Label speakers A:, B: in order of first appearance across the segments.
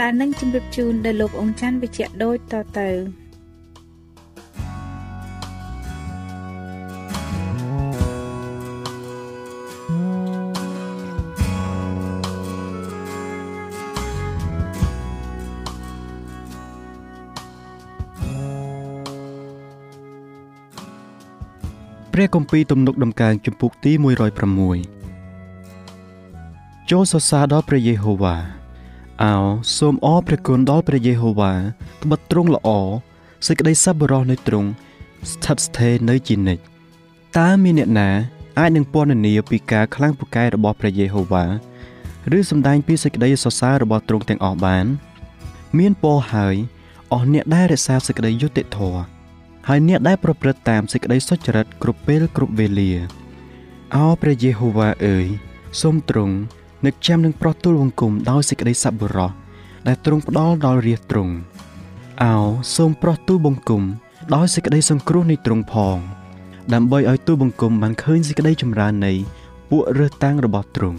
A: ដែលនឹងជម្រាបជូនដល់លោកអង្គច័ន្ទវិជ្ជៈដូចតទៅ
B: ព្រះគម្ពីរទំនុកដំកើងជំពូកទី106ចូលសរសើរដល់ព្រះយេហូវ៉ា អោសូមអរព្រះគុណដល់ព្រះយេហូវ៉ាត្បិតទ្រង់ល្អសេចក្តីសប្បុរសនៃទ្រង់ស្ថិតស្ថេរនៅជានិច្ចតើមានអ្នកណាអាចនឹងពណ៌នាពីការខ្លាំងពូកែរបស់ព្រះយេហូវ៉ាឬសម្ដែងពីសេចក្តីសរសើររបស់ទ្រង់ទាំងអស់បាន មានពរហើយអស់អ្នកដែលរក្សាសេចក្តីយុត្តិធម៌ហើយអ្នកដែលប្រព្រឹត្តតាមសេចក្តីសុចរិតគ្រប់ពេលគ្រប់វេលាអោព្រះយេហូវ៉ាអើយសូមទ្រង់ នឹកចាំនឹងប្រោះទូលបង្គំដោយសេចក្តីសប្បុរសដែលទ្រង់ផ្ដល់ដល់រាជទ្រង់អោសូមប្រោះទូលបង្គំដោយសេចក្តីសង្គ្រោះនៃទ្រង់ផង ដើម្បីឲ្យទូលបង្គំបានឃើញសេចក្តីចម្រើននៃពួករើសតាំងរបស់ទ្រង់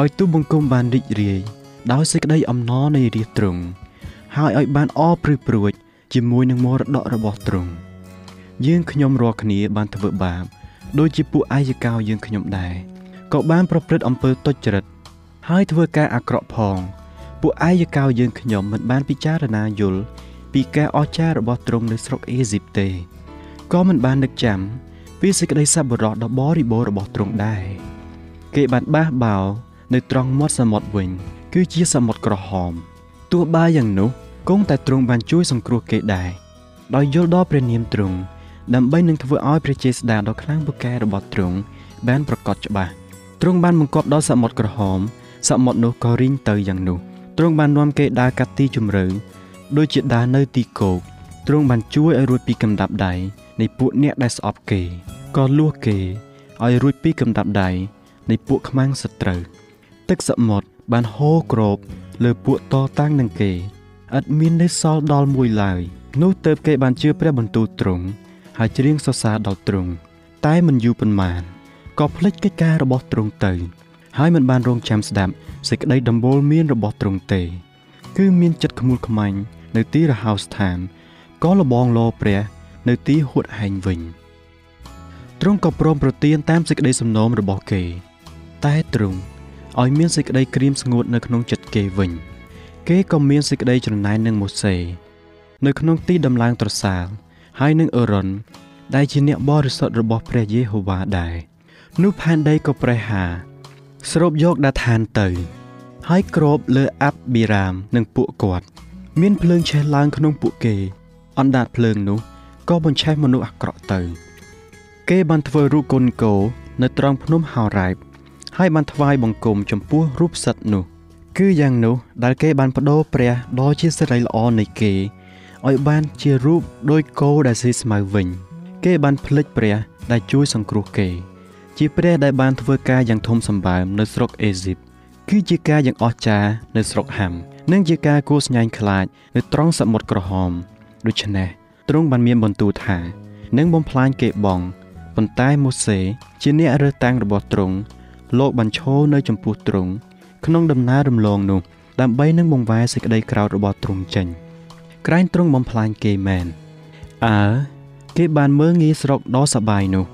B: ឲ្យទូលបង្គំបានរីករាយដោយសេចក្តីអំណរនៃរាជទ្រង់ហើយឲ្យបានអរព្រឺព្រួចជាមួយនឹងមរតករបស់ទ្រង់យើងខ្ញុំរាល់គ្នាបានធ្វើបាប ដូចជាពួកអាយកោយើងខ្ញុំដែរ ក៏បានប្រព្រឹត្តអំពើទុច្ចរិតហើយធ្វើការអាក្រក់ផង ពួកអាយកោយើងខ្ញុំមិនបានពិចារណាយល់ពីការអស្ចារ្យរបស់ទ្រង់នៅស្រុកអេស៊ីបទេក៏មិនបាននឹកចាំពីសេចក្តីសប្បុរសដ៏បរិបូរណ៍របស់ទ្រង់ដែរគេបានបះបោនៅត្រង់មាត់សមុទ្រវិញ គឺជាសមុទ្រក្រហមទោះបីយ៉ាងនោះគង់តែទ្រង់បានជួយសង្គ្រោះគេដែរដោយយល់ដល់ព្រះនាមទ្រង់ដើម្បីនឹងធ្វើឲ្យព្រះចេស្តាដ៏ខ្លាំងពូកែរបស់ទ្រង់បានប្រកបច្បាស់ ទ្រង់បានបង្កប់ដល់សមុទ្រក្រហមសមុទ្រនោះក៏រីងទៅយ៉ាងនោះទ្រង់បាននាំគេដើរកាត់ទីជម្រៅដូចជាដើរនៅទីគោកទ្រង់បានជួយឲ្យរួចពីកំដាប់ដៃនៃពួកអ្នកដែលស្អប់គេក៏លួសគេឲ្យរួចពីកំដាប់ដៃនៃពួកខ្មាំងសត្រូវទឹកសមុទ្របានហូរគ្របលើពួកតតាំងនឹងគេឥតមាននៅសល់ដល់មួយឡើយនោះទៅគេបានជឿព្រះបន្ទូលទ្រង់ហើយច្រៀងសរសើរដល់ទ្រង់តែមិនយូរប៉ុន្មាន ក៏ភ្លេចកិច្ចការរបស់ទ្រង់ទៅ ហើយមិនបានរងចាំស្ដាប់សេចក្តីដំបូលមានរបស់ទ្រង់ទេ គឺមានចិត្តខ្មួលខ្មាញ់នៅទីរហោស្ថានក៏លបងលោព្រះ នៅទីហួតហែងវិញទ្រង់ក៏ព្រមប្រទានតាមសេចក្តីសំណូមរបស់គេ តែទ្រង់ឲ្យមានសេចក្តីក្រៀមស្ងួតនៅក្នុងចិត្តគេវិញ។គេក៏មានសេចក្តីច្រណែននឹងម៉ូសេនៅក្នុងទីដំឡើងត្រសាលហើយនឹងអឺរ៉ុនដែលជាអ្នកបរិសុទ្ធរបស់ព្រះយេហូវ៉ាដែរ នោះផែនដីក៏ប្រេះហាស្រូបយកដាឋានទៅ ហើយគ្របលើអាប់ប៊ីរ៉ាមនិងពួកគាត់ មានភ្លើងឆេះឡើងក្នុងពួកគេ អណ្ដាតភ្លើងនោះក៏បញ្ឆេះមនុស្សអាក្រក់ទៅ គេបានធ្វើរូបកូនកោនៅត្រង់ភ្នំហោរ៉ែបហើយបានថ្វាយបង្គំចំពោះរូបសិទ្ធនោះ គឺយ៉ាងនោះដែលគេបានបដូរព្រះដ៏ជាសិរីល្អនៃគេឲ្យបានជារូបដោយគោដែលស៊ីស្មៅវិញ គេបានភ្លេចព្រះដែលជួយសង្គ្រោះគេ ជាព្រះដែលបានធ្វើការយ៉ាងធំសម្បើមនៅស្រុកអេស៊ីបគឺជាការយ៉ាងអស្ចារ្យនៅស្រុកហាំនិងជាការគួរស្ញែងខ្លាចនៅត្រង់សមុទ្រក្រហមដូច្នេះទ្រង់បានមានបន្ទូលថានឹងបំផ្លាញគេបងប៉ុន្តែម៉ូសេជាអ្នករើសតាំងរបស់ទ្រង់លោកបានឈរនៅចំពោះទ្រង់ក្នុងដំណើររំលងនោះដើម្បីនឹងបង្វែរសេចក្តីក្រោធរបស់ទ្រង់ចេញក្រែងទ្រង់បំផ្លាញគេមែនអើគេបានមើងងាយស្រុកដ៏សបាយនោះ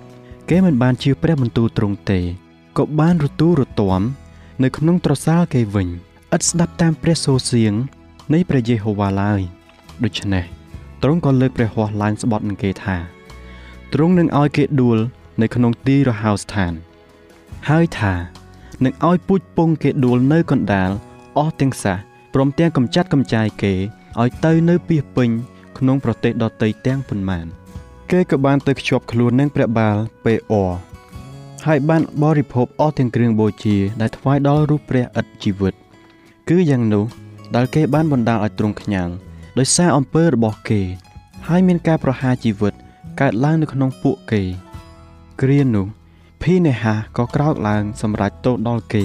B: គេមិនបានជឿព្រះបន្ទូលទ្រង់ទេក៏បានរទូរទាំនៅក្នុងត្រសាលគេវិញឥតស្ដាប់តាមព្រះសូរសៀងនៃព្រះយេហូវ៉ាឡើយដូច្នេះទ្រង់ក៏លើកព្រះហស្ថឡើងស្បត់នឹងគេថាទ្រង់នឹងឲ្យគេដួលនៅក្នុងទីរហោស្ថាន ហើយថានឹងឲ្យពូជពងគេដួលនៅកណ្ដាលអស់ទាំងសះព្រមទាំងកំចាត់កំចាយគេឲ្យទៅនៅពីពេញក្នុងប្រទេសដទៃទាំងប៉ុន្មាន គេក៏បានទៅខ្ជាប់ខ្លួននឹងព្រះបាលពេអហើយបានបរិភោគអស់ទាំងគ្រឿងបូជាដែលថ្វាយដល់រូបព្រះឥតជីវិត គឺយ៉ាងនោះដែលគេបានបណ្ដាលឲ្យទ្រង់ខ្ញាល់ដោយសារអំពើរបស់គេ ហើយមានការប្រហារជីវិតកើតឡើងនៅក្នុងពួកគេគ្រានោះភីនេហាក៏ក្រោកឡើងសម្រាប់ទោសដល់គេ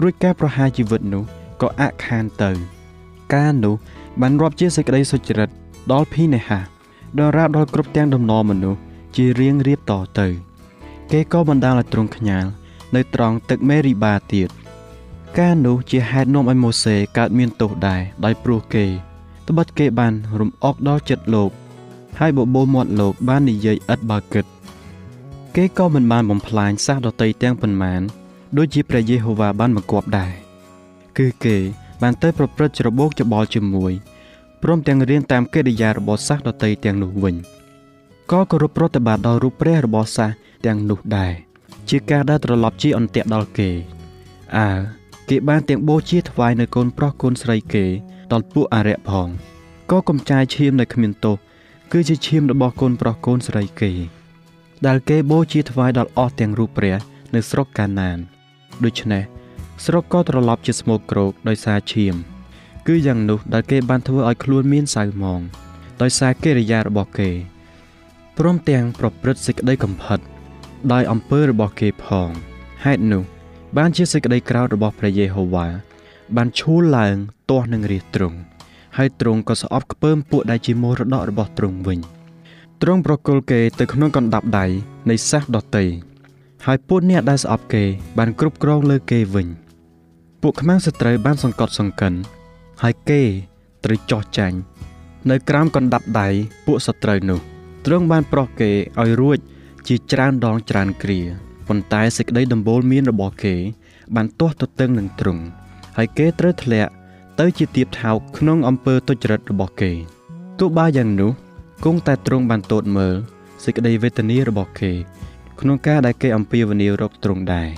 B: រួចការប្រហារជីវិតនោះក៏អាក់ខានទៅ ការនោះបានរាប់ជាសេចក្តីសុចរិតដល់ភីនេហា ដល់រាបដល់គ្រប់ទាំងដំណរមនុស្សជារៀងរៀបតទៅ គេក៏បណ្ដាលឲ្យទ្រង់ខ្ញាល់នៅត្រង់ទឹកមេរីបាទៀតការនោះជាហេតុនាំឲ្យម៉ូសេកើតមានទោសដែរដោយព្រោះគេត្បិតគេបានរំអុកដល់ចិត្តលោក ហើយបបោមាត់លោកបាននិយាយឥតបើគិត គេក៏មិនបានបំផ្លាញសាសដតីទាំងប៉ុន្មានដូចជាព្រះយេហូវ៉ាបានបង្គាប់ដែរគឺគេបានទៅប្រព្រឹត្តច្របូកច្បល់ជាមួយ ព្រមទាំងរៀនតាមកិរិយារបស់សាសដតីទាំងនោះវិញក៏គោរពប្រតិបត្តិដល់រូបព្រះរបស់សាសទាំងនោះដែរជាការដែលត្រឡប់ជាអន្ទាក់ដល់គេអើគេបានទាំងបូជាថ្វាយនៅកូនប្រុសកូនស្រីគេដល់ពួកអរិយផងក៏កំចាយឈាមដែលគ្មានទោសគឺជាឈាមរបស់កូនប្រុសកូនស្រីគេ ដែលគេបូជាថ្វាយដល់អស់ទាំងរូបព្រះ នៅស្រុកកាណានដូច្នេះស្រុកក៏ត្រឡប់ជាស្មោកគ្រោកដោយសារឈាម គឺយ៉ាងនោះដែលគេបានធ្វើឲ្យខ្លួនមានសៅមង ដោយសារកិរិយារបស់គេព្រមទាំងប្រព្រឹត្តសេចក្តីកំផិត ដោយអំពើរបស់គេផងហេតុនោះ បានជាសេចក្តីក្រោធរបស់ព្រះយេហូវ៉ាបានឈូលឡើងទាស់នឹងរាជទ្រង់ហើយទ្រង់ក៏ស្អប់ខ្ពើមពួកដែលជាមរតករបស់ទ្រង់វិញទ្រង់ប្រគល់គេទៅក្នុងកណ្ដាប់ដៃនៃសាសដតីហើយពួកអ្នកដែលស្អប់គេបានគ្រប់គ្រងលើគេវិញ ពួកខ្មាំងសត្រូវបានសង្កត់សង្កិន ហើយគេត្រូវចោះចាញ់នៅក្រោមកណ្ដាប់ដៃពួកសត្រូវនោះទ្រង់បានប្រោះគេឲ្យរួចជាច្រើនដងច្រើនគ្រាប៉ុន្តែសេចក្តីដំបូលមានរបស់គេ បានទាស់ទទឹងនឹងទ្រង់ហើយគេត្រូវធ្លាក់ទៅជាទៀបថោកក្នុងអំពើទុច្ចរិតរបស់គេទោះបីយ៉ាងនោះគង់តែទ្រង់បានទតមើលសេចក្តីវេទនារបស់គេ ក្នុងការដែលគេអំពាវនាវរកទ្រង់ដែរ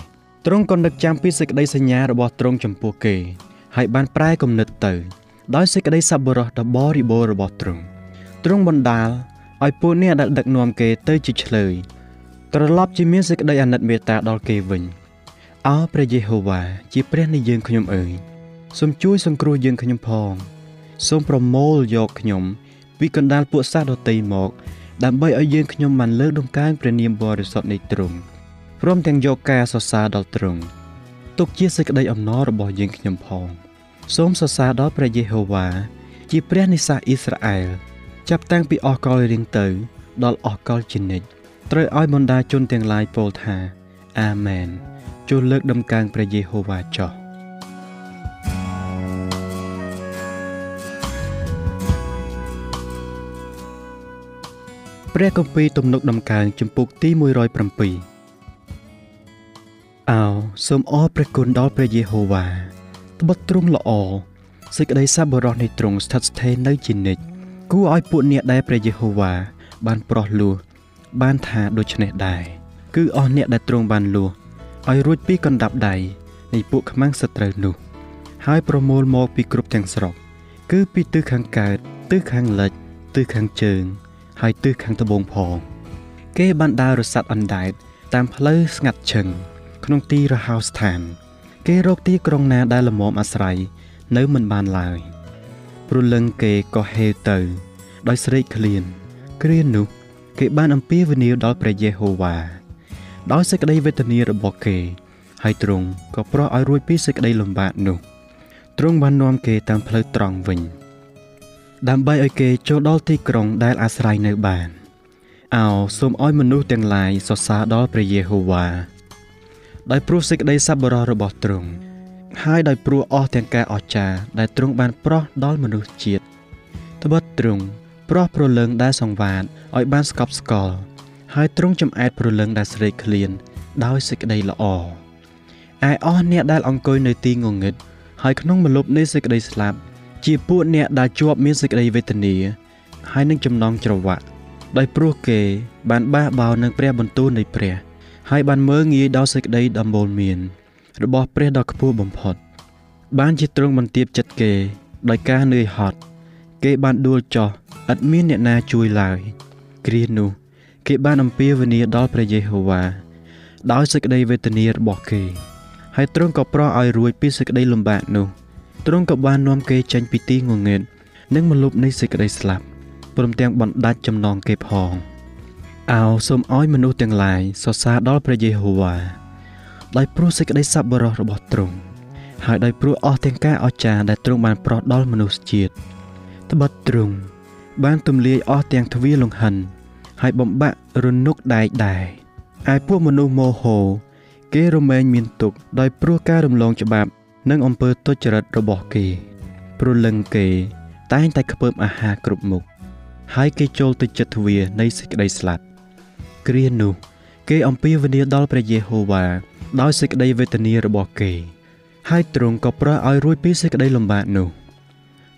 B: ទ្រង់ក៏នឹកចាំពីសេចក្តីសញ្ញារបស់ទ្រង់ចំពោះគេ ហើយបានប្រែគំនិតទៅ ដោយសេចក្តីសប្បុរសដ៏បរិបូរណ៍របស់ទ្រង់ទ្រង់បណ្ដាលឲ្យពួកអ្នកដែលដឹកនាំគេទៅជាឆ្លើយត្រឡប់ជាមានសេចក្តីអាណិតមេត្តាដល់គេវិញអោព្រះយេហូវ៉ាជាព្រះនៃយើងខ្ញុំអើយសូមជួយសង្គ្រោះយើងខ្ញុំផងសូមប្រមូលយកខ្ញុំ ពីកណ្ដាលពួកសាសដតីមក ដើម្បីឲ្យយើងខ្ញុំបានលើកដំកើងព្រះនាមបរិសុទ្ធនៃទ្រង់ព្រមទាំងយកការសរសើរដល់ទ្រង់ទុកជាសេចក្តីអំណររបស់យើងខ្ញុំផង សូមសរសើរដល់ព្រះយេហូវ៉ាជាព្រះនិសាអ៊ីស្រាអែលចាប់តាំងពីអស់កលរៀងទៅ ដល់អស់កលជានិច្ចត្រូវឲ្យបណ្ដាជនទាំងឡាយពោលថាអាមែនចូលលើកដំកើងព្រះយេហូវ៉ាចោះព្រះគម្ពីរទំនុកដំកើងចំពុកទី107អោសូមអរព្រះគុណដល់ព្រះយេហូវ៉ា ត្បិតទ្រង់ល្អសេចក្តីសប្បុរសនៃទ្រង់ស្ថិតស្ថេរនៅជានិច្ចគួរឲ្យពួកអ្នកដែលព្រះយេហូវ៉ាបានប្រោះលោះបានថាដូច្នេះដែរគឺអស់អ្នកដែលទ្រង់បានលួសឲ្យរួចពីកណ្ដាប់ដៃនៃពួកខ្មាំងសត្រូវនោះ ហើយប្រមូលមកពីគ្រប់ទាំងស្រុកគឺពីទិសខាងកើតទិសខាងលិចទិសខាងជើង ហើយទិសខាងត្បូងផងគេបានដើររសាត់អណ្ដែតតាមផ្លូវស្ងាត់ឈឹងក្នុងទីរហោស្ថាន គេរកទីក្រុងណាដែលល្មមអាស្រ័យនៅមិនបានឡើយព្រលឹងគេក៏ហេវទៅ ដោយស្រេកឃ្លាន គ្រានោះ គេបានអំពាវនាវដល់ព្រះយេហូវ៉ាដោយសេចក្តីវេទនារបស់គេ ហើយទ្រង់ក៏ប្រោះឲ្យរួចពីសេចក្តីលំបាកនោះទ្រង់បាននាំគេតាមផ្លូវត្រង់វិញ ដើម្បីឲ្យគេចូលដល់ទីក្រុងដែលអាស្រ័យនៅបានអោសូមឲ្យមនុស្សទាំងឡាយសរសើរដល់ព្រះយេហូវ៉ា ដោយព្រោះសេចក្តីសប្បុរសរបស់ទ្រង់ហើយដោយព្រោះអស់ទាំងការអស្ចារ្យដែលទ្រង់បានប្រោះដល់មនុស្សជាតិត្បិតទ្រង់ប្រោះប្រលឹងដែលសង្វាតឲ្យបានស្កប់ស្កល់ហើយទ្រង់ចំអែតប្រលឹងដែលស្រេកឃ្លាន ដោយសេចក្តីល្អឯអស់អ្នកដែលអង្គុយនៅទីងងឹតហើយក្នុងមលប់នៃសេចក្តីស្លាប់ ជាពួកអ្នកដែលជាប់មានសេចក្តីវេទនា ហើយនឹងចំណងច្រវាក់ដោយព្រោះគេបានបះបោរនឹងព្រះបន្ទូលនៃព្រះ ហើយបានមើងងាយដល់សេចក្តីដំបូលមាន របស់ព្រះដ៏ខ្ពស់បំផុត បានជាទ្រង់បន្ទាបចិត្តគេ ដោយការនឿយហត់គេបានដួលចោះឥតមានអ្នកណាជួយឡើយគ្រានោះ គេបានអំពាវនាវដល់ព្រះយេហូវ៉ាដោយសេចក្តីវេទនារបស់គេ ហើយទ្រង់ក៏ប្រោសឲ្យរួចពីសេចក្តីលំបាកនោះទ្រង់ក៏បាននាំគេចេញពីទីងងឹតនិងមលុបនៃសេចក្តីស្លាប់ព្រមទាំងបណ្ដាច់ចំណងគេផង អោសូមឲ្យមនុស្សទាំងឡាយសរសើរដល់ព្រះយេហូវ៉ាដោយព្រោះសេចក្តីសប្បុរសរបស់ទ្រង់ហើយដោយព្រោះអស់ទាំងការអស្ចារ្យដែលទ្រង់បានប្រោសដល់មនុស្សជាតិត្បិតទ្រង់បានទម្លាយអស់ទាំងទ្វារលង្ហិន ហើយបំបាក់រនុកដែកដែរឯពួកមនុស្សមោហោគេរមែងមានទុកដោយព្រោះការរំលងច្បាប់ និងអំពើទុច្ចរិតរបស់គេព្រលឹងគេ តែងតែខ្ពើមអាហារគ្រប់មុខហើយគេចូលទៅចិត្តទ្វារនៃសេចក្តីស្លាប់ គ្រានោះ គេអំពាវនាវដល់ព្រះយេហូវ៉ាដោយសេចក្តីវេទនារបស់គេ ហើយទ្រង់ក៏ប្រោះឲ្យរួចពីសេចក្តីលំបាកនោះ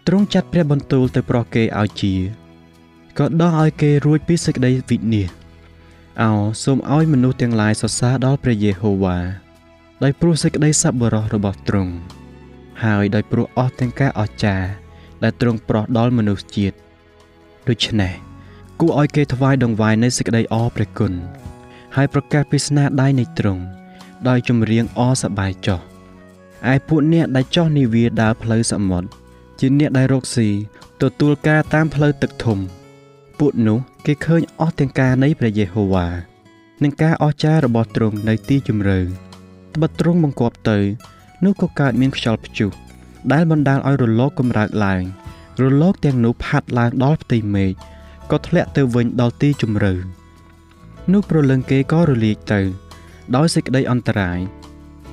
B: ទ្រង់ចាត់ព្រះបន្ទូលទៅប្រោះគេឲ្យជាក៏ដោះឲ្យគេរួចពីសេចក្តីវិនាសអោសូមឲ្យមនុស្សទាំងឡាយសរសើរដល់ព្រះយេហូវ៉ាដោយព្រោះសេចក្តីសប្បុរសរបស់ទ្រង់ហើយដោយព្រោះអស់ទាំងការអស្ចារ្យដែលទ្រង់ប្រោះដល់មនុស្សជាតិដូច្នេះ គួរឲ្យគេថ្វាយដង្វាយនៃសេចក្តីអរព្រះគុណហើយប្រកាសពីស្នាដៃនៃទ្រង់ដោយចម្រៀងអរសប្បាយចោះឯពួកអ្នកដែលចោះនិវាដើរផ្លូវសមុទ្រជាអ្នកដែលរកស៊ីទទួលការតាមផ្លូវទឹកធំ ពួកនោះគេឃើញអស់ទាំងការនៃព្រះយេហូវ៉ានិងការអស្ចារ្យរបស់ទ្រង់នៅទីជម្រៅត្បិតទ្រង់បង្គាប់ទៅ នោះក៏កើតមានខ្យល់ព្យុះដែលបណ្ដាលឲ្យរលកកម្រើកឡើងរលកទាំងនោះផាត់ឡើងដល់ផ្ទៃមេឃ ក៏ធ្លាក់ទៅវិញដល់ទីជម្រៅនោះប្រលឹងគេក៏រលាយទៅ ដោយសេចក្តីអន្តរាយ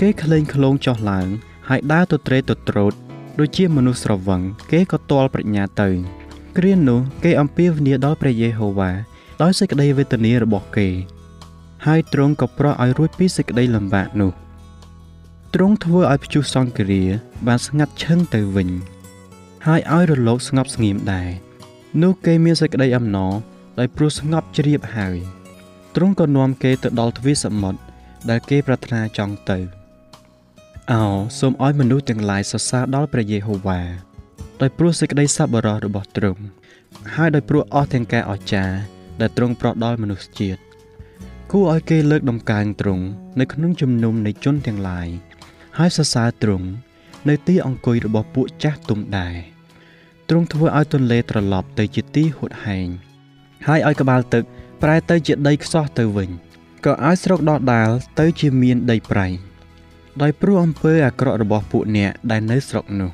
B: គេក្លែងក្លងចុះឡើង ហើយដើរទៅត្រេទៅត្រោតដូចជាមនុស្សស្រវឹងគេក៏ទាល់ប្រាជ្ញាទៅគ្រានោះគេអំពាវនាវដល់ព្រះយេហូវ៉ាដោយសេចក្តីវេទនារបស់គេ ហើយទ្រង់ក៏ប្រោះឲ្យរួចពីសេចក្តីលំបាកនោះទ្រង់ធ្វើឲ្យព្យុះសង្គ្រាបានស្ងាត់ឈឹងទៅវិញ ហើយឲ្យរលកស្ងប់ស្ងៀមដែរ នោះគេមានសេចក្តីអំណរដោយព្រោះស្ងប់ជ្រាបហើយទ្រង់ក៏នាំគេទៅដល់ទ្វារសមុទ្រដែលគេប្រាថ្នាចង់ទៅអោសូមឲ្យមនុស្សទាំងឡាយសរសើរដល់ព្រះយេហូវ៉ាដោយព្រោះសេចក្តីសប្បុរសរបស់ទ្រង់ហើយដោយព្រោះអស់ទាំងការអស្ចារ្យដែលទ្រង់ប្រោះដល់មនុស្សជាតិគួរឲ្យគេលើកដំកើងទ្រង់នៅក្នុងជំនុំនៃជនទាំងឡាយហើយសរសើរទ្រង់នៅទីអង្គុយរបស់ពួកចាស់ទុំដែរ ទ្រង់ធ្វើឲ្យទន្លេត្រឡប់ទៅជាទីហួតហែងហើយឲ្យក្បាលទឹក ប្រែទៅជាដីខ្សោះទៅវិញក៏ឲ្យស្រុកដដាលទៅជាមានដីប្រៃដោយព្រោះអំពើអាក្រក់របស់ពួកអ្នកដែលនៅស្រុកនោះ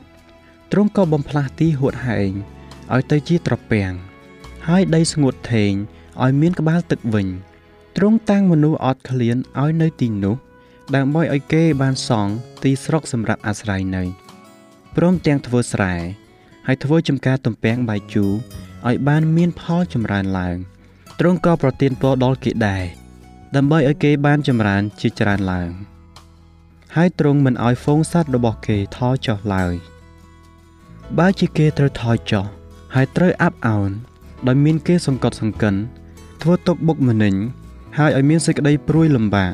B: ទ្រង់ក៏បំផ្លាស់ទីហួតហែងឲ្យទៅជាត្រពាំងហើយដីស្ងួតថេងឲ្យមានក្បាលទឹកវិញទ្រង់តាំងមនុស្សអត់ឃ្លានឲ្យនៅទីនោះ ដើម្បីឲ្យគេបានសង់ទីស្រុកសម្រាប់អាស្រ័យនៅព្រមទាំងធ្វើស្រែ ហើយធ្វើចំការទំពាំងបាយជូរឲ្យបានមានផលចម្រើនឡើងទ្រង់ក៏ប្រទានពរដល់គេដែរដើម្បីឲ្យគេបានចម្រើនជាច្រើនឡើង ហើយទ្រង់មិនឲ្យហ្វូងសត្វរបស់គេថយចុះឡើយបើជាគេត្រូវថយចុះហើយត្រូវអាប់អោនដោយមានគេសង្កត់សង្កិនធ្វើទុកបុកម្នេញហើយឲ្យមានសេចក្តីព្រួយលំបាក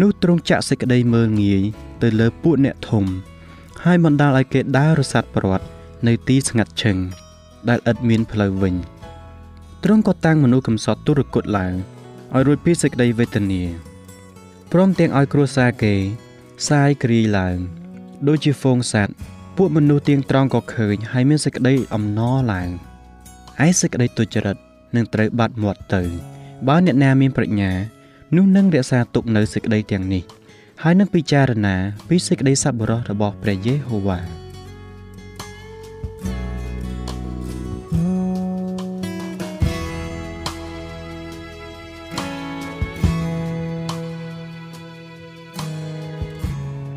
B: នោះទ្រង់ចាក់សេចក្តីមើលងាយទៅលើពួកអ្នកធំហើយបណ្ដាលឲ្យគេដើររសាត់ព្រាត់ នៅទីស្ងាត់ឈឹងដែលឥតមានផ្លូវវិញទ្រង់ក៏តាំងមនុស្សកំសត់ទុរគតឡើងឲ្យរួចពីសេចក្តីវេទនាព្រមទាំងឲ្យគ្រួសារគេសាយគ្រាយឡើង ដូចជាហ្វូងសត្វពួកមនុស្សទៀងត្រង់ក៏ឃើញហើយមានសេចក្តីអំណរឡើងឯសេចក្តីទុច្ចរិតនឹងត្រូវបាត់មាត់ទៅ បើអ្នកណាមានប្រាជ្ញានោះនឹងរក្សាទុកនៅសេចក្តីទាំងនេះ ហើយនឹងពិចារណាពីសេចក្តីសប្បុរសរបស់ព្រះយេហូវ៉ា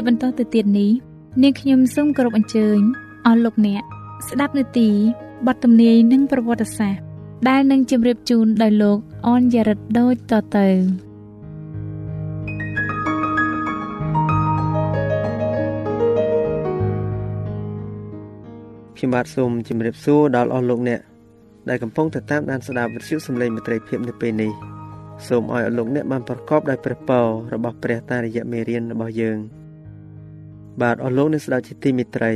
A: ជាបន្តទៅទៀតនេះនាងខ្ញុំសូមគោរពអញ្ជើញអស់លោកអ្នកស្ដាប់នាទីបទទំនាយនិងប្រវត្តិសាស្ត្រដែលនឹងជម្រាបជូនដោយលោកអនយ៉ារិតដូចតទៅ
C: ខ្ញុំបាទសូមជម្រាបសួរដល់អស់លោកអ្នកដែលកំពុងទៅតាមដានស្ដាប់វិទ្យុសំឡេងមិត្តភាពនៅពេលនេះសូមឲ្យអស់លោកអ្នកបានប្រកបដោយព្រះពររបស់ព្រះតារយៈមេរៀនរបស់យើង។ បាទអស់លោកអ្នកស្ដាប់ជាទីមេត្រី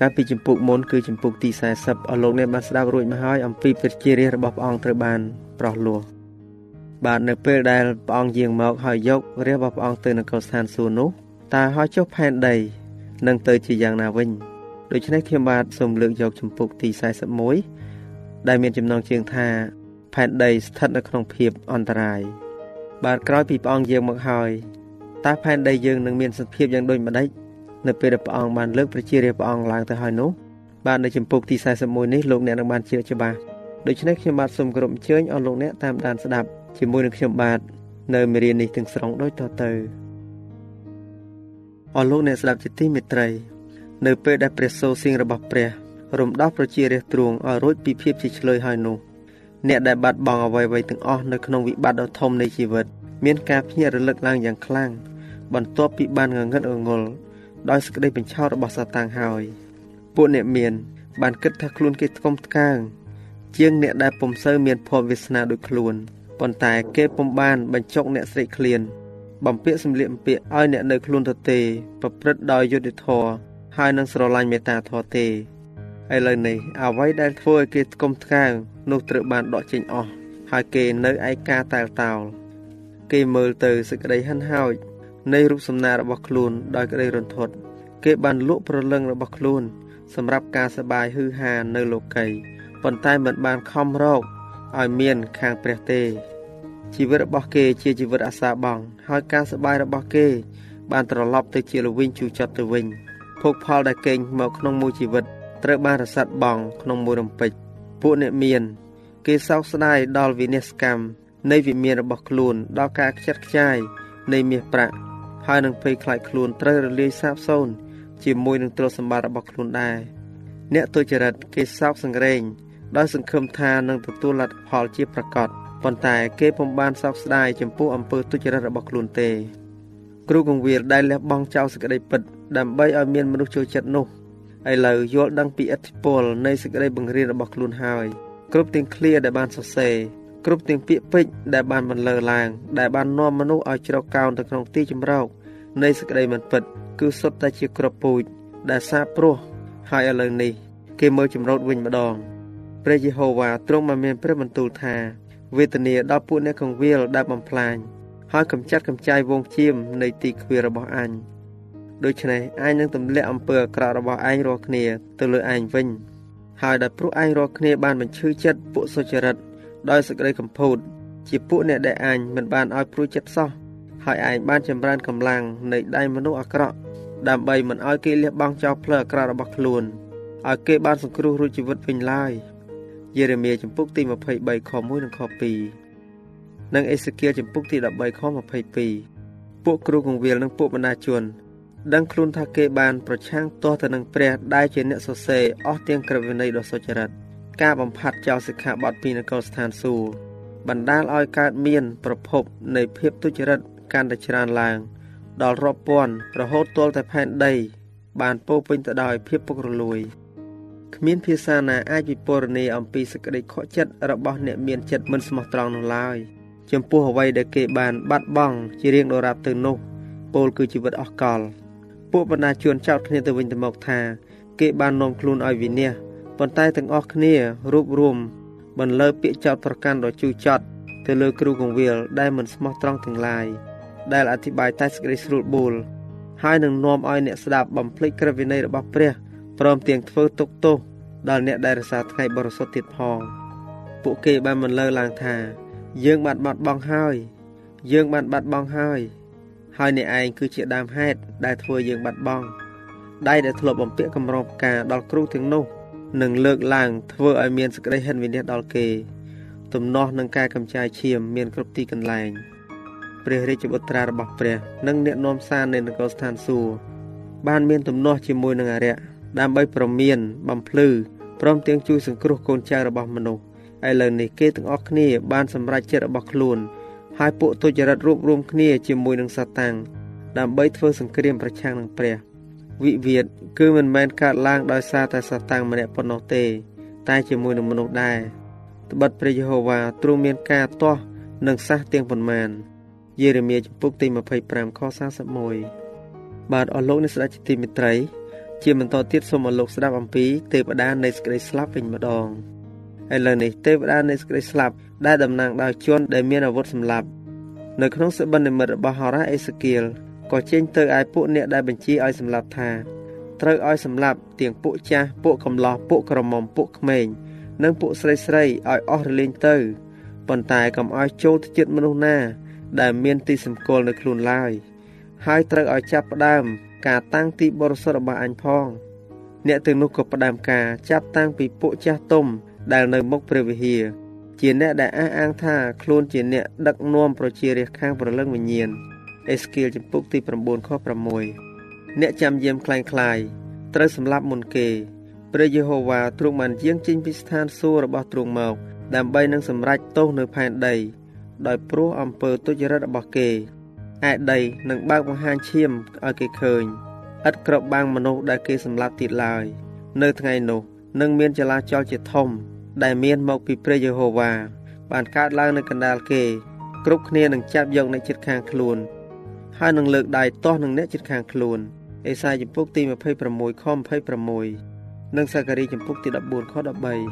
C: កាលពីចម្ពោះមុនគឺចម្ពោះទី40អស់លោកអ្នកបានស្ដាប់រួចមកហើយអំពីព្រះជារាជរបស់ព្រះអង្គត្រូវបានប្រោះលោះបាទនៅពេលដែលព្រះអង្គយាងមកហើយយករាជរបស់ព្រះអង្គទៅនគរស្ថានសួគ៌នោះតើហើយចុះផែនដីនឹងទៅជាយ៉ាងណាវិញដូច្នេះខ្ញុំបាទសូមលើកយកចម្ពោះទី41ដែលមានចំណងជើងថាផែនដីស្ថិតនៅក្នុងភាពអន្តរាយបាទក្រោយពីព្រះអង្គយាងមកហើយ តើផែនដីយើងនឹងមានសភាពយ៉ាងដូចម្ដេចនៅពេលដែលព្រះអង្គបានលើកប្រជារាស្ត្រព្រះអង្គឡើងទៅហើយនោះបាទនៅចម្ពោះទី41នេះលោកអ្នកនឹងបានជឿច្បាស់ដូច្នេះខ្ញុំបាទសូមគោរពអញ្ជើញអស់លោកអ្នកតាមដានស្ដាប់ជាមួយនឹងខ្ញុំបាទនៅមេរៀននេះទាំងស្រុងដូចតទៅអស់លោកអ្នកស្ដាប់ជាទីមេត្រី នៅពេលដែលព្រះសូរសៀងរបស់ព្រះ រំដោះប្រជារាស្ត្រទ្រង់ឲ្យរួចពីភាពជាឆ្លើយហើយនោះអ្នកដែលបាត់បង់អ្វីៗទាំងអស់នៅក្នុងវិបត្តិដ៏ធំនៃជីវិត មានការភ្ញាក់រលឹកឡើងយ៉ាងខ្លាំងបន្ទាប់ពីបានងងឹតងល់ដោយសេចក្តីបញ្ឆោតរបស់សាតាំងហើយពួកអ្នកមានបានគិតថាខ្លួនគេថ្កុំថ្កើងជាងអ្នកដែលពុំសូវមានភ័ព្វវាសនាដូចខ្លួនប៉ុន្តែគេពុំបានបញ្ចុកអ្នកស្រេកឃ្លាន បំពាក់សម្លៀកបំពាក់ឲ្យអ្នកនៅខ្លួនទៅទេ ប្រព្រឹត្តដោយយុត្តិធម៌ហើយនឹងស្រឡាញ់មេត្តាធម៌ទេឥឡូវនេះអ្វីដែលធ្វើឲ្យគេថ្កុំថ្កើងនោះត្រូវបានដកចេញអស់ហើយគេនៅឯកាតែលតោល គេមើលទៅសេចក្តីហិនហោចនៃរូបសំណាករបស់ខ្លួនដោយក្តីរន្ធត់គេបានលក់ប្រលឹងរបស់ខ្លួន សម្រាប់ការសបាយហឺហានៅលោកីប៉ុន្តែមិនបានខំរកឲ្យមានខាងព្រះទេជីវិតរបស់គេជាជីវិតអាសាបង់ហើយការសបាយរបស់គេ បានត្រឡប់ទៅជាលវិញជូរចត់ទៅវិញភោគផលដែលកេងមកក្នុងមួយជីវិតត្រូវបានរសាត់បងក្នុងមួយរំពេចពួកអ្នកមាន គេសោកស្ដាយដល់វិនិស្សកម្ម នៃវិមានរបស់ខ្លួនដល់ការខ្ជិតខ្ចាយនៃមាសប្រាក់ហើយនឹងភ័យខ្លាចខ្លួនត្រូវរលាយសាបសូន្យជាមួយនឹងទ្រព្យសម្បត្តិរបស់ខ្លួនដែរអ្នកទុច្ចរិតគេសោកសង្រេងដោយសង្ឃឹមថានឹងទទួលលទ្ធផលជាប្រកបប៉ុន្តែគេពុំបានសោកស្ដាយចំពោះអំពើទុច្ចរិតរបស់ខ្លួនទេ គ្រូកងវិលដែលលះបង់ចោលសេចក្តីពិត ដើម្បីឲ្យមានមនុស្សចូលចិត្តនោះឥឡូវយល់ដឹងពីឥទ្ធិពលនៃសេចក្តីបង្រៀនរបស់ខ្លួនហើយគ្រប់ទាំងឃ្លាដែលបានសរសេរ គ្រប់ទាំងពាក្យពេចន៍ដែលបានបន្លឺឡើង ដែលបាននាំមនុស្សឲ្យជ្រកកោនទៅក្នុងទីជម្រកនៃសេចក្តីមិនពិត គឺសុទ្ធតែជាក្របពូជដែលសាបព្រោះហើយឥឡូវនេះ គេមើលចម្រោតវិញម្ដងព្រះយេហូវ៉ាទ្រង់បានមានព្រះបន្ទូលថាវេទនាដល់ពួកអ្នកកងវិលដែលបំផ្លាញហើយកំចាត់កំចាយវងជៀមនៃទីខ្វារបស់អញដូច្នេះឯងនឹងទម្លាក់អំពើអាក្រក់របស់ឯងរាល់គ្នាទៅលើឯងវិញ ហើយដែលព្រោះឯងរាល់គ្នាបានបញ្ឈឺចិត្តពួកសុចរិត ដោយសេចក្តីកំពូតជាពួកអ្នកដែលអញមិនបានឲ្យព្រួយចិត្តសោះហើយឯងបានចម្រើនកម្លាំងនៃដៃមនុស្សអាក្រក់ដើម្បីមិនឲ្យគេលះបង់ចោលផ្លូវអាក្រក់របស់ខ្លួនឲ្យគេបានសង្គ្រោះរួចជីវិតវិញឡើយយេរេមៀចំពុកទី23ខ1និងខ2និងអេសេគៀលចំពុកទី13ខ22ពួកគ្រូកងវិលនិងពួកបណ្ដាជនដឹងខ្លួនថាគេបានប្រឆាំងទាស់ទៅនឹងព្រះដែលជាអ្នកសរសេរអស់ទាំងក្រឹតវិន័យដ៏សុចរិត ការបំផាត់ចោលសិក្ខាបទពីនគរស្ថានសួគ៌បណ្ដាលឲ្យកើតមានប្រភពនៃភាពទុច្ចរិតកាន់តែច្រើនឡើង ដល់រាប់ពាន់រហូតទាល់តែផែនដី បានពោពេញទៅដោយភាពពុករលួយគ្មានភាសាណាអាចវិពណ៌នាអំពីសេចក្តីខកចិត្តរបស់អ្នកមានចិត្តមិនស្មោះត្រង់នោះឡើយចំពោះអ្វីដែលគេបានបាត់បង់ជារៀងដរាបទៅនោះពោលគឺជីវិតអស់កល ពួកបណ្ដាជួនចោតគ្នាទៅវិញទៅមកថា គេបាននាំខ្លួនឲ្យវិនាស ប៉ុន្តែទាំងអស់គ្នារួបរวมបន្លឺពាក្យចោទប្រកាន់ដ៏ជូរចត់ទៅលើគ្រូកងវិលដែលមិនស្មោះត្រង់ទាំងឡាយដែលអធិប្បាយតែសេចក្តីស្រួលបួលហើយនឹងនាំឲ្យអ្នកស្ដាប់បំភ្លេចក្រឹតវិន័យរបស់ព្រះព្រមទាំងធ្វើទុកទោសដល់អ្នកដែលរសារថ្ងៃបរិសុទ្ធទៀតផងពួកគេបានបន្លឺឡើងថា យើងបានបាត់បង់ហើយ យើងបានបាត់បង់ហើយ ហើយអ្នកឯងគឺជាដើមហេតុដែលធ្វើយើងបាត់បង់ដៃដែលធ្លាប់បំពាក់កម្រងផ្កាដល់គ្រូទាំងនោះ នឹងលើកឡើងធ្វើឲ្យមានសេចក្តីហិនវិនិច្ឆ័យដល់គេទំនាស់នឹងការកម្ចាយឈាមមានគ្រប់ទីកន្លែងព្រះរាជបុត្រារបស់ព្រះ និងអ្នកនាំសារនៃនគរស្ថានសួគ៌បានមានទំនាស់ជាមួយនឹងអរិយដើម្បីប្រមានបំភ្លឺព្រមទាំងជួយសង្គ្រោះកូនចៅរបស់មនុស្សឥឡូវនេះគេទាំងអស់គ្នាបានសម្រេចចិត្តរបស់ខ្លួនហើយពួកទុច្ចរិតរួបរวมគ្នាជាមួយនឹងសាតាំងដើម្បីធ្វើសង្គ្រាមប្រឆាំងនឹងព្រះ វិវាទគឺមិនមែនកើតឡើងដោយសារតែសាតាំងម្នាក់ប៉ុណ្ណោះទេ តែជាមួយនឹងមនុស្សដែរត្បិតព្រះយេហូវ៉ាទ្រង់មានការទាស់និងសះទាំងប៉ុន្មានយេរេមៀចំពុកទី25ខ41បាទអស់លោកអ្នកស្ដេចជាទីមេត្រី ជាបន្តទៀតសូមអរលោកស្ដាប់អំពីទេវតានៃសេចក្តីស្លាប់វិញម្ដងឥឡូវនេះទេវតានៃសេចក្តីស្លាប់ដែលតំណាងដោយជនដែលមានអាវុធសម្លាប់នៅក្នុងសិបិននិមិត្តរបស់ហោរ៉ាអេសេគៀល ក៏ចេញទៅឲ្យពួកអ្នកដែលបញ្ជាឲ្យសម្លាប់ថាត្រូវឲ្យសម្លាប់ទាំងពួកចាស់ពួកកំឡោះពួកក្រមុំពួកក្មេងនិងពួកស្រីស្រីឲ្យអស់រលែងទៅប៉ុន្តែកុំឲ្យចូលទៅចិត្តមនុស្សណា ដែលមានទីសម្គាល់នៅខ្លួនឡើយហើយត្រូវឲ្យចាប់ផ្ដើម ការតាំងទីបរិសុទ្ធរបស់អញផង អ្នកទាំងនោះក៏ផ្ដើមការចាប់តាំងពីពួកចាស់ទុំដែលនៅមុខព្រះវិហារជាអ្នកដែលអះអាងថាខ្លួនជាអ្នកដឹកនាំប្រជារាស្ត្រខាងប្រលឹងវិញ្ញាណ អេស្គៀលចំពុកទី9ខ6អ្នកចាំយាមคล้ายคลายត្រូវសម្លាប់មុនគេព្រះយេហូវ៉ាទ្រង់បានយាងចេញពីស្ថានសួគ៌របស់ទ្រង់មកដើម្បីនឹងសម្រេចទោសនៅផែនដី ដោយព្រោះអំពើទុច្ចរិតរបស់គេឯដីនឹងបើកបង្ហាញឈាមឲ្យគេឃើញឥតក្របបាំងមនុស្សដែលគេសម្លាប់ទៀតឡើយ នៅថ្ងៃនោះនឹងមានចលាចលជាធំដែលមានមកពីព្រះយេហូវ៉ាបានកើតឡើងនៅកណ្ដាលគេ គ្រប់គ្នានឹងចាប់យកអ្នកជិតខាងខ្លួន ហើយនឹងលើកដៃទាស់នឹងអ្នកជិតខាងខ្លួនអេសាយចំពុកទី26ខ26និងសាការីចំពុកទី14ខ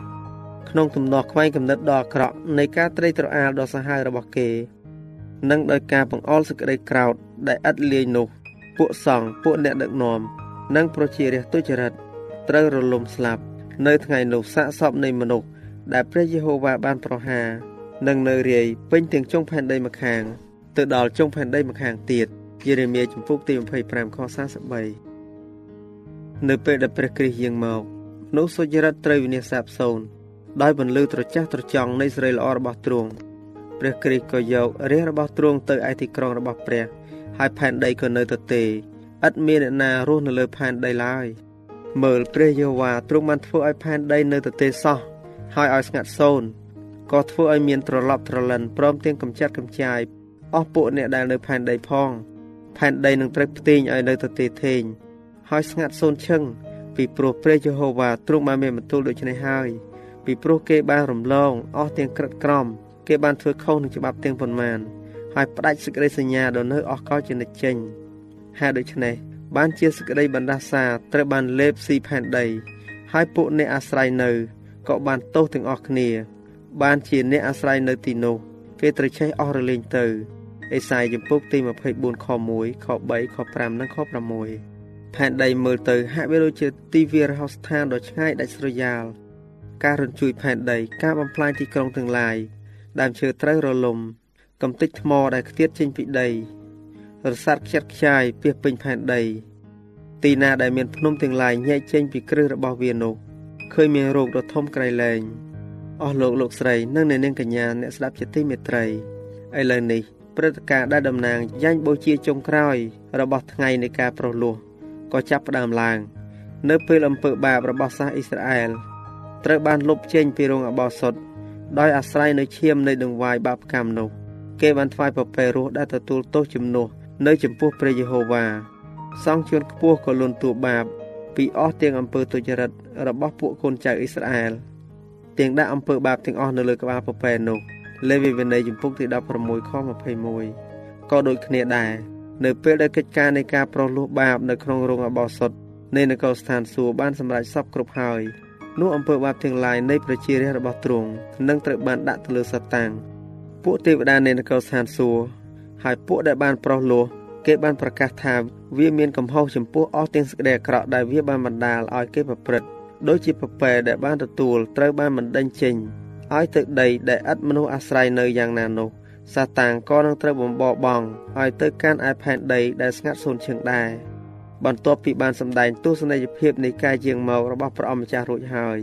C: 13ក្នុងទំនាស់ខ្វែងកំណត់ដ៏អាក្រក់នៃការត្រេកត្រអាលដ៏សាហាវរបស់គេ និងដោយការបង្អល់សេចក្តីក្រោធដែលឥតលាយនោះពួកសង្ឃពួកអ្នកដឹកនាំនិងប្រជារាស្ត្រទុច្ចរិតត្រូវរលំស្លាប់ នៅថ្ងៃនោះសាកសពនៃមនុស្សដែលព្រះយេហូវ៉ាបានប្រហារនឹងនៅរាយពេញទាំងចុងផែនដីម្ខាង ទៅដល់ចុងផែនដីម្ខាងទៀតយេរេមៀជំពូកទី25ខ43នៅពេលដែលព្រះគ្រីស្ទយាងមកនោះសុចរិតត្រូវវិនាសសាបសូន្យដោយបន្លឺត្រចះត្រចង់នៃសេរីល្អរបស់ទ្រង់ព្រះគ្រីស្ទក៏យករាជរបស់ទ្រង់ទៅឯទីក្រុងរបស់ព្រះ ហើយផែនដីក៏នៅទៅទេឥតមានអ្នកណារស់នៅលើផែនដីឡើយមើលព្រះយេហូវ៉ាទ្រង់បានធ្វើឲ្យផែនដីនៅទៅទេសោះហើយឲ្យស្ងាត់សូន្យក៏ធ្វើឲ្យមានត្រឡប់ត្រលិនព្រមទាំងកម្ចាត់កម្ចាយ អស់ពួកអ្នកដែលនៅផែនដីផងផែនដីនឹងត្រូវផ្ទេញឲ្យនៅទៅទេធេងហើយស្ងាត់សូន្យឈឹងពីព្រោះព្រះយេហូវ៉ាទ្រង់បានមានបន្ទូលដូច្នេះហើយពីព្រោះគេបានរំលងអស់ទាំងក្រិតក្រមគេបានធ្វើខុសនឹងច្បាប់ទាំងប៉ុន្មានហើយផ្ដាច់សេចក្តីសញ្ញាដ៏នៅអស់កលជានិច្ចចេញហេតុដូច្នេះបានជាសេចក្តីបណ្ដាសាត្រូវបានលេបស៊ីផែនដី ហើយពួកអ្នកអាស្រ័យនៅក៏បានទោសទាំងអស់គ្នា បានជាអ្នកអាស្រ័យនៅទីនោះគេត្រូវឆេះអស់រលែងទៅ អេសាយចំពុកទី24ខ1ខ3ខ5និងខ6ផែនដីមើលទៅហាក់វាដូចជាទីវាលរហោស្ថានដ៏ឆ្ងាយដាច់ស្រយាលការរញ្ជួយផែនដីការបំផ្លាញទីក្រុងទាំងឡាយដើមឈើត្រូវរលំកំទេចថ្មដែលខ្ទាតចេញពីដីរសាត់ខ្ចាត់ខ្ចាយពាសពេញផែនដី ទីណាដែលមានភ្នំទាំងឡាយញែកចេញពីគ្រឹះរបស់វានោះឃើញមានរោគដ៏ធំក្រៃលែងអស់លោកលោកស្រីនិងអ្នកនាងកញ្ញាអ្នកស្ដាប់ជាទីមេត្រីឥឡូវនេះ ព្រឹត្តិការណ៍ដែលតំណាងយ៉ាញ់បូជាចុងក្រោយ របស់ថ្ងៃនៃការប្រោះលោះក៏ចាប់ផ្ដើមឡើង នៅពេលអំពើបាបរបស់សាសអ៊ីស្រាអែលត្រូវបានលុបចេញពីរោងអបោសុតដោយអាស្រ័យនៅឈាមនៃដង្វាយបាបកម្មនោះគេបានថ្វាយប្រពៃរស់ដែលទទួលទោសជំនួសនៅចំពោះព្រះយេហូវ៉ាសង់ជួនខ្ពស់ក៏លន់តួបាប ពីអស់ទាំងអំពើទុច្ចរិតរបស់ពួកកូនចៅអ៊ីស្រាអែលទាំងដាក់អំពើបាបទាំងអស់នៅលើក្បាលប្រពែនោះ លេវីវិន័យចំពុកទី16ខ21ក៏ដូចគ្នាដែរនៅពេលដែលកិច្ចការនៃការប្រោះលោះបាបនៅក្នុងរោងអបោសុតនៃនគរស្ថានសួគ៌បានសម្រេចសពគ្រប់ហើយនោះអំពើបាបទាំងឡាយនៃប្រជារាស្ត្ររបស់ទ្រង់នឹងត្រូវបានដាក់ទៅលើសតាំងពួកទេវតានៃនគរស្ថានសួគ៌ហើយពួកដែលបានប្រោះលោះគេបានប្រកាសថាវាមានកំហុសចំពោះអស់ទាំងសេចក្តីអាក្រក់ដែលវាបានបណ្ដាលឲ្យគេប្រព្រឹត្តដូចជាប្រពែដែលបានទទួលត្រូវបានបណ្ដេញចេញ ឲ្យទៅដីដែលឥតមនុស្សអាស្រ័យនៅយ៉ាងណានោះសាតាំងក៏នឹងត្រូវបំបបបងឲ្យទៅកាន់ឯផែនដីដែលស្ងាត់សូន្យឈឹងដែរបន្ទាប់ពីបានសម្ដែងទស្សនីយភាពនៃការយាងមករបស់ព្រះអម្ចាស់រួចហើយ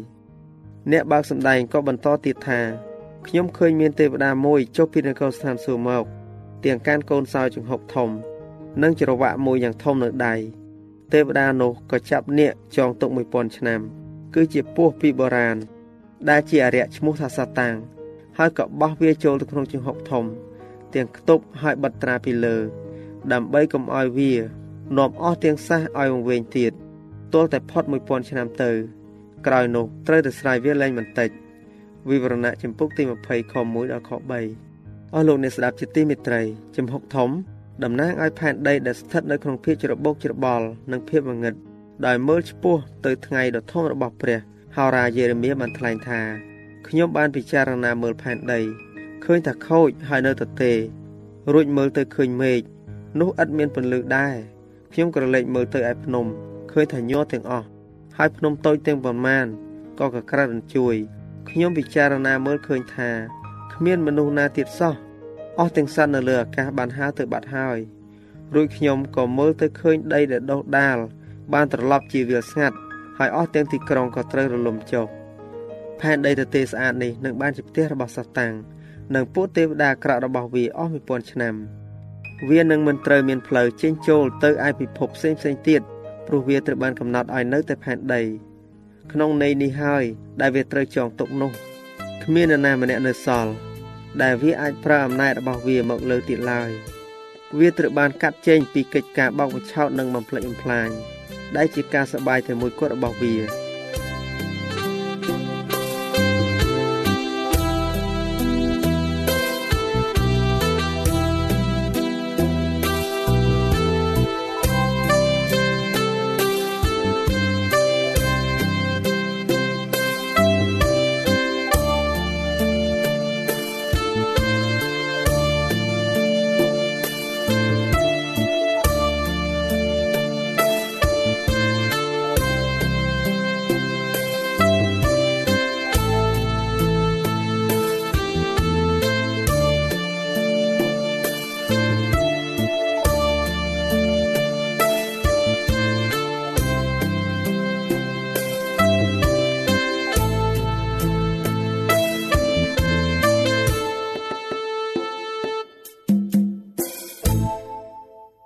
C: អ្នកបើកសម្ដែងក៏បន្តទៀតថាខ្ញុំឃើញមានទេវតាមួយចុះពីនគរស្ថានសួគ៌មកទាំងកានកូនសោចង្ហុកធំ និងច្រវាក់មួយយ៉ាងធំនៅដៃទេវតានោះក៏ចាប់នាគចងទុក1000ឆ្នាំ គឺជាពស់ពីបុរាណ ដែលជាអរិយឈ្មោះថាសាតាំងហើយក៏បោះវាចូលទៅក្នុងជង្ហុកធំ ទាំងខ្ទប់ហើយបិទត្រាពីលើ ដើម្បីកុំឲ្យវានាំអស់ទាំងសះឲ្យវង្វេងទៀតទល់តែផុត1000ឆ្នាំទៅ ក្រោយនោះត្រូវតែស្រាយវាលែងបន្តិចវិវរណៈចំពុកទី20ខ1ដល់ខ3អស់លោកអ្នកស្ដាប់ជាទីមេត្រីចំហុកធំតំណាងឲ្យផែនដីដែលស្ថិតនៅក្នុងភាពច្របូកច្របល់និងភាពងងឹតដោយមើលឆ្ពោះទៅថ្ងៃដ៏ធំរបស់ព្រះ ហោរាយេរេមៀបានថ្លែងថាខ្ញុំបានពិចារណាមើលផែនដីឃើញថាខូចហើយនៅទទេ រួចមើលទៅឃើញមេឃនោះឥតមានពន្លឺដែរខ្ញុំក៏លេចមើលទៅឯភ្នំឃើញថាញ័រទាំងអស់ហើយភ្នំតូចទាំងប៉ុន្មានក៏កក្រិតរញ្ជួយខ្ញុំពិចារណាមើលឃើញថាគ្មានមនុស្សណាទៀតសោះអស់ទាំងសត្វនៅលើអាកាសបានហើរទៅបាត់ហើយរួចខ្ញុំក៏មើលទៅឃើញដីដែលដុះដាលបានត្រឡប់ជាវាលស្ងាត់ ហើយអស់ទាំងទីក្រុងក៏ត្រូវរលំចុះផែនដីទទេស្អាតនេះនឹងបានជាផ្ទះរបស់សាតាំងនិងពួកទេវតាក្រក់របស់វាអស់1000ឆ្នាំ វានឹងមិនត្រូវមានផ្លូវចេញចូលទៅឯពិភពផ្សេងផ្សេងទៀតព្រោះវាត្រូវបានកំណត់ឲ្យនៅតែផែនដី ក្នុងន័យនេះហើយដែលវាត្រូវចងទុកនោះគ្មាននរណាម្នាក់នៅសល់ដែលវាអាចប្រើអំណាចរបស់វាមកលើទៀតឡើយវាត្រូវបានកាត់ចេញពីកិច្ចការបោកបញ្ឆោតនិងបំផ្លិចបំផ្លាញ ដែលជាការសបាយតែមួយគត់របស់វា